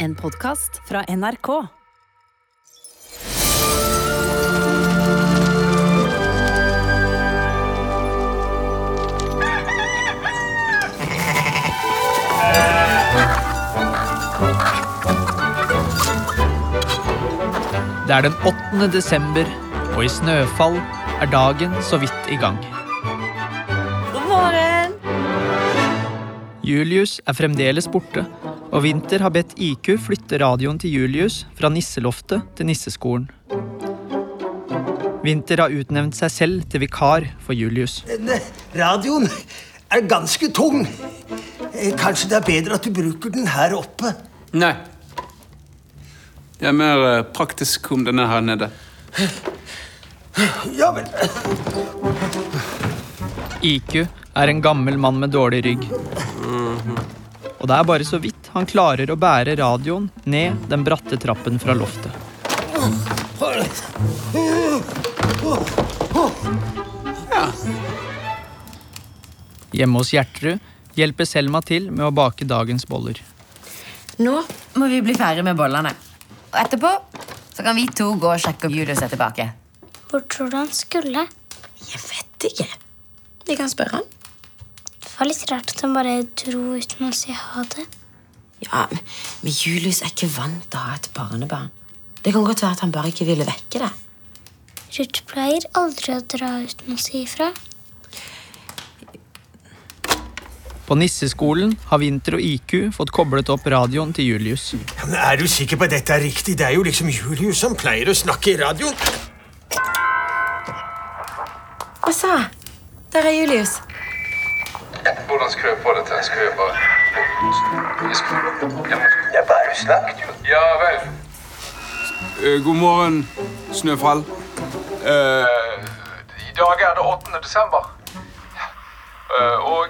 En podkast fra NRK. Det er den 8. desember, og i snøfall er dagen så vidt i gang. Julius er fremdeles borte, og Winter har bedt IQ flytte radioen til Julius fra nisseloftet til nisseskolen. Winter har utnevnt seg selv til vikar for Julius. Denne radioen er ganske tung. Eh, Kanskje det er bedre at du bruker den her oppe? Nei. Det er mer eh, praktisk om den er her nede. Ja vel. IQ er en gammel mann med dårlig rygg. Og det er bare så vidt han klarer å bære radioen ned den bratte trappen fra loftet. Hjemme hos Gjertrud hjelper Selma til med å bake dagens boller. Nå må vi bli ferdig med bollene. Og etterpå så kan vi to gå og sjekke om Julius er tilbake. Hvor tror du han skulle? Jeg vet ikke. Vi kan spørre han. Det var litt rart at han bare dro uten å si ha det. Ja, Men Julius er ikke vant til å ha et barnebarn. Det kan godt være at han bare ikke ville vekke det. Ruth pleier aldri å dra uten å si ifra. På nisseskolen har Winter og IQ fått koblet opp radioen til Julius. Men Er du sikker på at dette er riktig? Det er jo liksom Julius som pleier å snakke i radioen. Hva sa? Der er Julius. Hvordan skal jeg få det til? Skal jeg bare Jeg skal- jeg må- Jeg bare snakket jo. Ja vel. Eh, god morgen, Snøfall. Uh, I dag er det 8. desember. Uh, og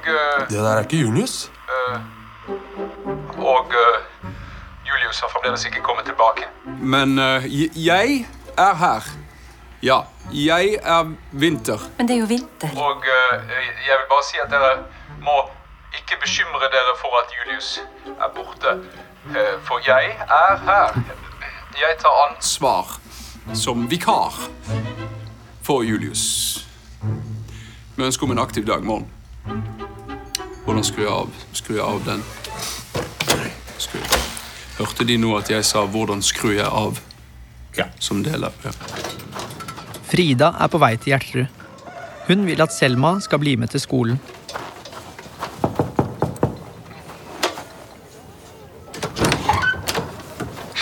Det der er ikke Julius. eh, Og eh, Julius har fremdeles ikke kommet tilbake. Men jeg er her. Ja, jeg er Vinter. Men det er jo vinter. Og jeg vil bare si at dere må ikke bekymre dere for at Julius er borte. Eh, for jeg er her. Jeg tar ansvar. Som vikar for Julius. Vi ønsker om en aktiv dag morgen. Hvordan skrur jeg av? Skrur jeg av den? Skru. Hørte de nå at jeg sa 'hvordan skrur jeg av'? Ja. Som del av ja. Frida er på vei til Gjertrud. Hun vil at Selma skal bli med til skolen.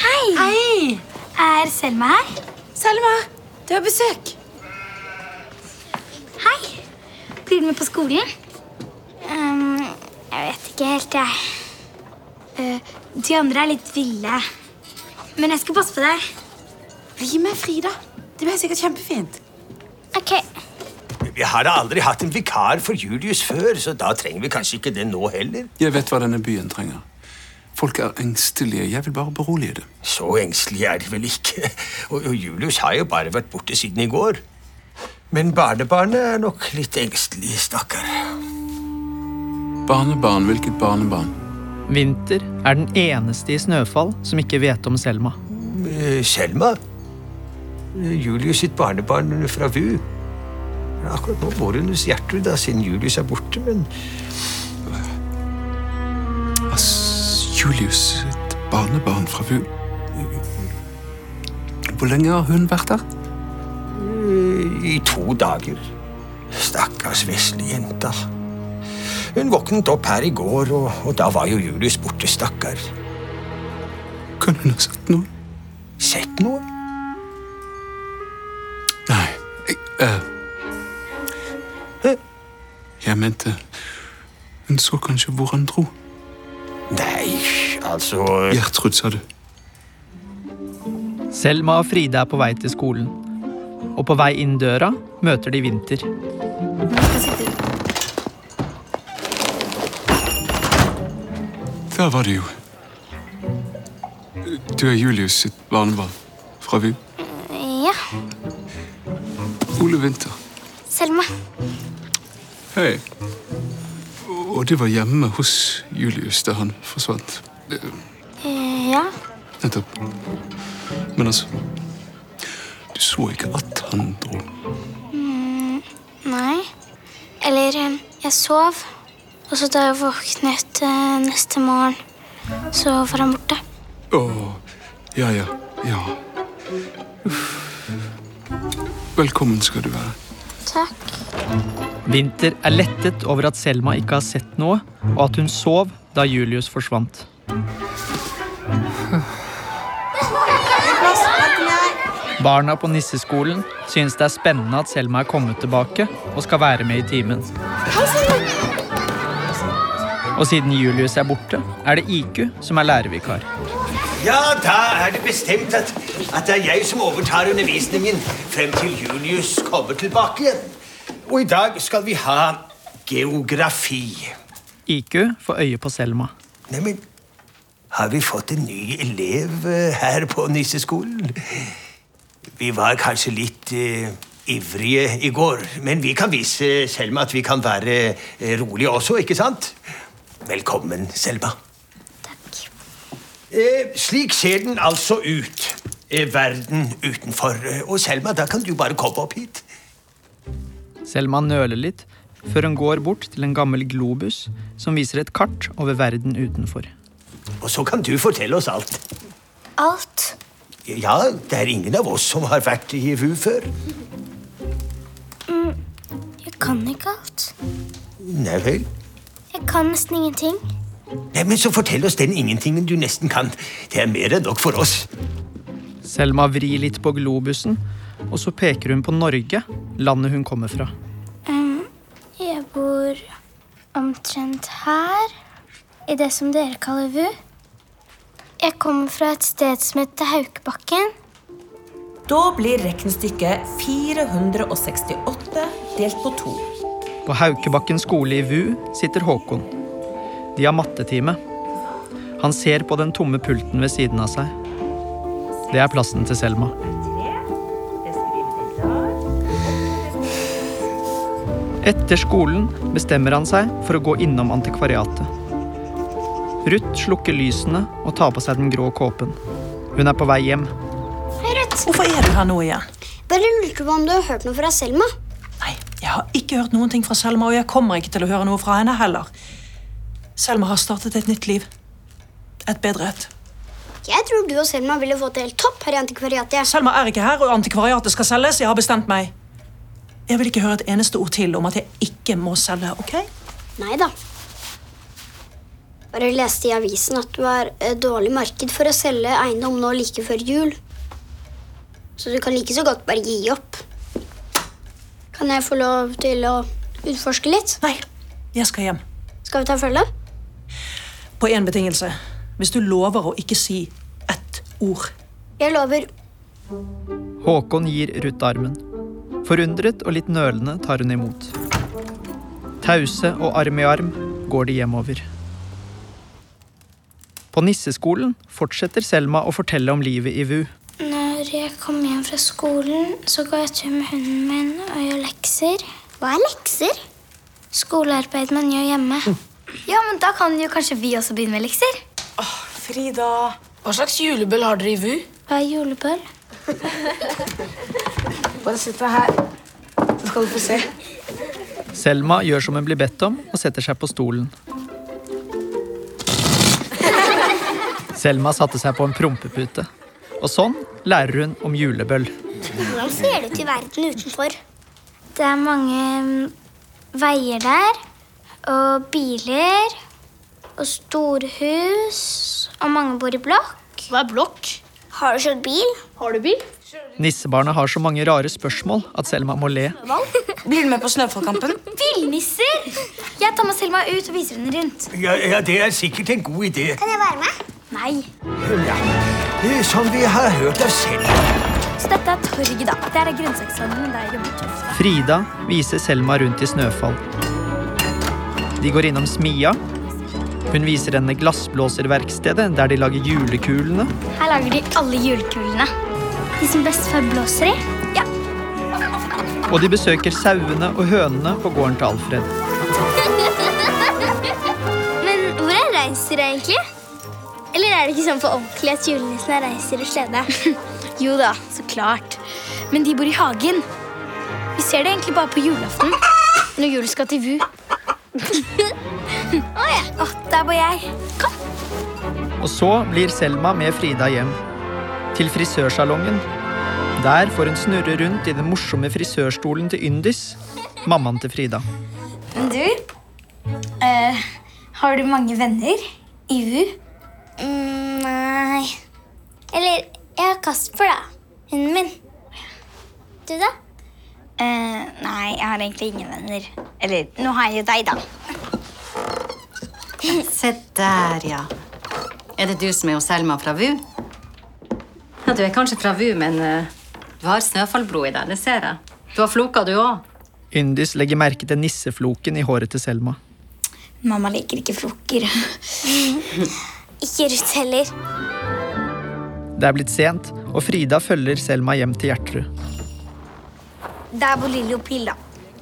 Hei! Er Selma her? Selma, du har besøk. Hei! Blir du med på skolen? Um, jeg vet ikke helt, jeg. Uh, de andre er litt ville. Men jeg skal passe på deg. Bli med, Frida. Det blir sikkert kjempefint. Ok. Vi har da aldri hatt en vikar for Julius før, så da trenger vi kanskje ikke det nå heller. Jeg vet hva denne byen trenger. Folk er engstelige. Jeg vil bare berolige dem. Så engstelige er de vel ikke. Og, og Julius har jo bare vært borte siden i går. Men barnebarnet er nok litt engstelig, stakkar. Barnebarn? Hvilket barnebarn? Vinter er den eneste i Snøfall som ikke vet om Selma. Eh, Selma? Eh, Julius sitt barnebarn fra VU. Akkurat nå bor hun hos Gjertrud, da, siden Julius er borte, men Julius, et barnebarn fra VU. Hvor lenge har hun vært der? i to dager. Stakkars vesle jenta. Hun våknet opp her i går, og, og da var jo Julius borte, stakkar. Kan hun ha sett noe? Sett noe? Nei. Jeg, uh... jeg mente Hun så kanskje hvor han dro. Nei, altså Gjertrud, sa du. Selma og Frida er på vei til skolen. Og på vei inn døra møter de Vinter. Der var det jo. Du er Julius sitt barnebarn fra VU. Ja. Ole Winther. Selma. Hei. Og du var hjemme hos Julius da han forsvant. Eh, Ja. Nettopp. Men altså Du så ikke at han dro. Nei. Eller eh, jeg sov. Og så da jeg våknet eh, neste morgen, så var han borte. Å, ja, ja, ja. Uff. Velkommen skal du være. Takk. Vinter er lettet over at Selma ikke har sett noe, og at hun sov da Julius forsvant. Barna på nisseskolen synes det er spennende at Selma er kommet tilbake og skal være med i timen. Og siden Julius er borte, er det IQ som er lærervikar. Ja, da er det bestemt at, at det er jeg som overtar undervisningen frem til Julius kommer tilbake igjen. Og i dag skal vi ha geografi. IQ får øye på Selma. Neimen, har vi fått en ny elev eh, her på nisseskolen? Vi var kanskje litt eh, ivrige i går, men vi kan vise Selma at vi kan være eh, rolige også, ikke sant? Velkommen, Selma. Takk. Eh, slik ser den altså ut. Eh, verden utenfor. Og Selma, da kan du bare komme opp hit. Selma nøler litt før hun går bort til en gammel globus som viser et kart over verden utenfor. Og så kan du fortelle oss alt. Alt. Ja, det er ingen av oss som har vært i VU før. Jeg kan ikke alt. Nei vel. Jeg kan nesten ingenting. Nei, men Så fortell oss den ingentingen du nesten kan. Det er mer enn nok for oss. Selma vrir litt på globusen, og så peker hun på Norge, landet hun kommer fra. Jeg bor omtrent her, i det som dere kaller VU. Jeg kommer fra et sted som heter Haukebakken. Da blir regnestykket 468 delt på to. På Haukebakken skole i VU sitter Håkon. De har mattetime. Han ser på den tomme pulten ved siden av seg. Det er plassen til Selma. Etter skolen bestemmer han seg for å gå innom antikvariatet. Ruth slukker lysene og tar på seg den grå kåpen. Hun er på vei hjem. Hei, Ruth. Hvorfor er du her nå igjen? Bare lurte på om du har hørt noe fra Selma. Nei, jeg har ikke hørt noen ting fra Selma, og jeg kommer ikke til å høre noe fra henne heller. Selma har startet et nytt liv. Et bedre et. Jeg tror du og Selma ville fått det helt topp her i antikvariatet. Selma er ikke her, og antikvariatet skal selges. Jeg har bestemt meg. Jeg vil ikke høre et eneste ord til om at jeg ikke må selge, ok? Nei da. Bare leste i avisen at det var et dårlig marked for å selge eiendom nå like før jul. Så du kan like så godt bare gi opp. Kan jeg få lov til å utforske litt? Nei, jeg skal hjem. Skal vi ta følge? På én betingelse. Hvis du lover å ikke si ett ord. Jeg lover. Håkon gir Ruth armen. Forundret og litt nølende tar hun imot. Tause og arm i arm går de hjemover. På nisseskolen fortsetter Selma å fortelle om livet i VU. Når jeg kom hjem fra skolen, så går jeg tur med hunden min og gjør lekser. Hva er lekser? Skolearbeid man gjør hjemme. Ja, men Da kan jo kanskje vi også begynne med lekser. Åh, Frida Hva slags julebøll har dere i VU? Hva er julebøll? Bare sett deg her, så skal du få se. Selma gjør som hun blir bedt om, og setter seg på stolen. Selma satte seg på en prompepute. Og sånn lærer hun om julebøll. Hvordan ser det ut i verden utenfor? Det er mange mm, veier der. Og biler. Og store hus. Og mange bor i blokk. Hva er blokk? Har du kjørt bil? Har du bil? Nissebarna har så mange rare spørsmål at Selma må le. Blir du med på Snøfallkampen? Villnisser! Jeg tar med Selma ut og viser henne rundt. Ja, ja, Det er sikkert en god idé. Kan jeg være med? Nei. Ja. Som vi har hørt av Selma. Så dette er torget, da. Det er grønnsakshandelen der jeg jobber tøft. Frida viser Selma rundt i Snøfall. De går innom smia. Hun viser henne glassblåserverkstedet der de lager julekulene. Her lager de alle julekulene. De som bestefar blåser i. Ja. Og de besøker sauene og hønene på gården til Alfred. Men hvor er reinsdyret egentlig? Eller er det ikke sånn for ordentlig at julenissene reiser i slede? Jo da, så klart. Men de bor i hagen. Vi ser det egentlig bare på julaften. Når julen skal til VU. Å ja. Å, der bor jeg. Kom. Og så blir Selma med Frida hjem. Til frisørsalongen. Der får hun snurre rundt i den morsomme frisørstolen til Yndis, mammaen til Frida. Men du, uh, har du mange venner i VU? Mm, nei Eller jeg har Kasper, da. Hunden min. Du, da? Uh, nei, jeg har egentlig ingen venner. Eller, nå har jeg jo deg, da. Se der, ja. Er det du som er hos Selma fra VU? Ja, du er kanskje fra VU, men eh, du har snøfallblod i deg. Det ser jeg. Du har floka, du òg. Yndis legger merke til nissefloken i håret til Selma. Mamma liker ikke flokker. Ikke Ruth heller. Det er blitt sent, og Frida følger Selma hjem til Gjertrud. Der bor Lilly og Pilla.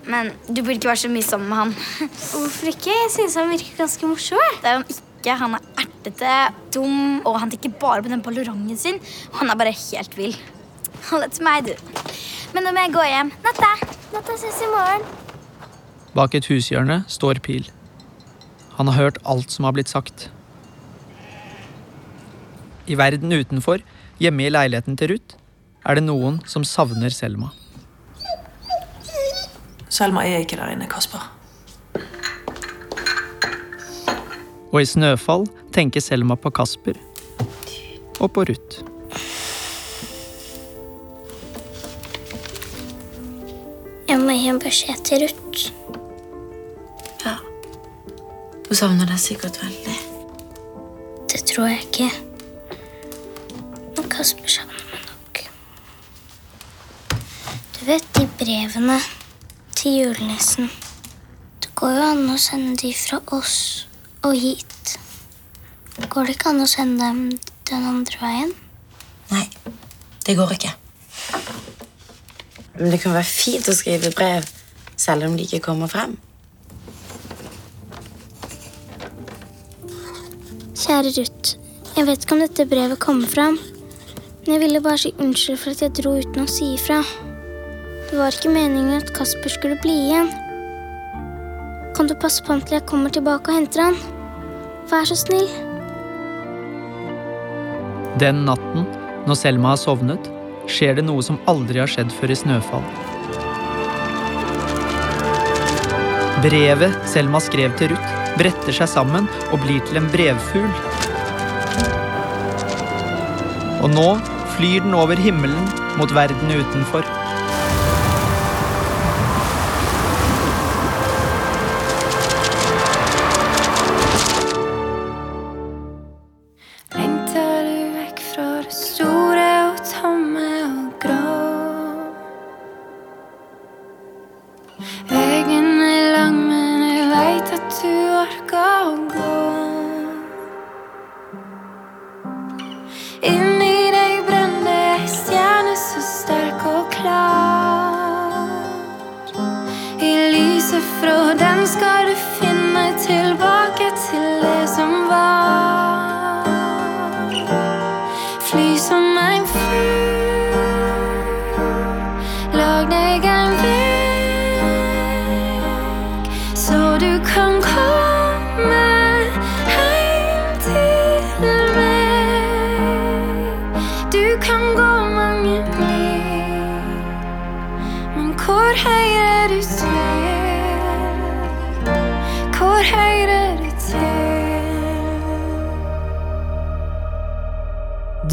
Men du burde ikke være så mye sammen med han. Hvorfor ikke? Jeg synes han virker ganske morsom. Det er han ikke. Han er ertete, dum, og han tenker bare på den ballorangen sin. Han er bare helt vill. Hold til meg, du. Men nå må jeg gå hjem. Natta. Natta ses i morgen. Bak et hushjørne står Pil. Han har hørt alt som har blitt sagt. I verden utenfor, hjemme i leiligheten til Ruth, er det noen som savner Selma. Selma er ikke der inne, Kasper. Og i Snøfall tenker Selma på Kasper og på Ruth. Jeg må gi en beskjed til Ruth. Hun savner deg sikkert veldig. Det tror jeg ikke. Men Kasper savner meg nok. Du vet de brevene til julenissen. Det går jo an å sende de fra oss og hit. Går det ikke an å sende dem den andre veien? Nei, det går ikke. Men det kan være fint å skrive brev selv om de ikke kommer frem. Kjære Ruth. Jeg vet ikke om dette brevet kommer fram. Men jeg ville bare si unnskyld for at jeg dro uten å si ifra. Det var ikke meningen at Kasper skulle bli igjen. Kan du passe på ham til jeg kommer tilbake og henter han? Vær så snill. Den natten, når Selma har sovnet, skjer det noe som aldri har skjedd før i Snøfall. Brevet Selma skrev til Ruth, bretter seg sammen og blir til en brevfugl. Og nå flyr den over himmelen mot verden utenfor.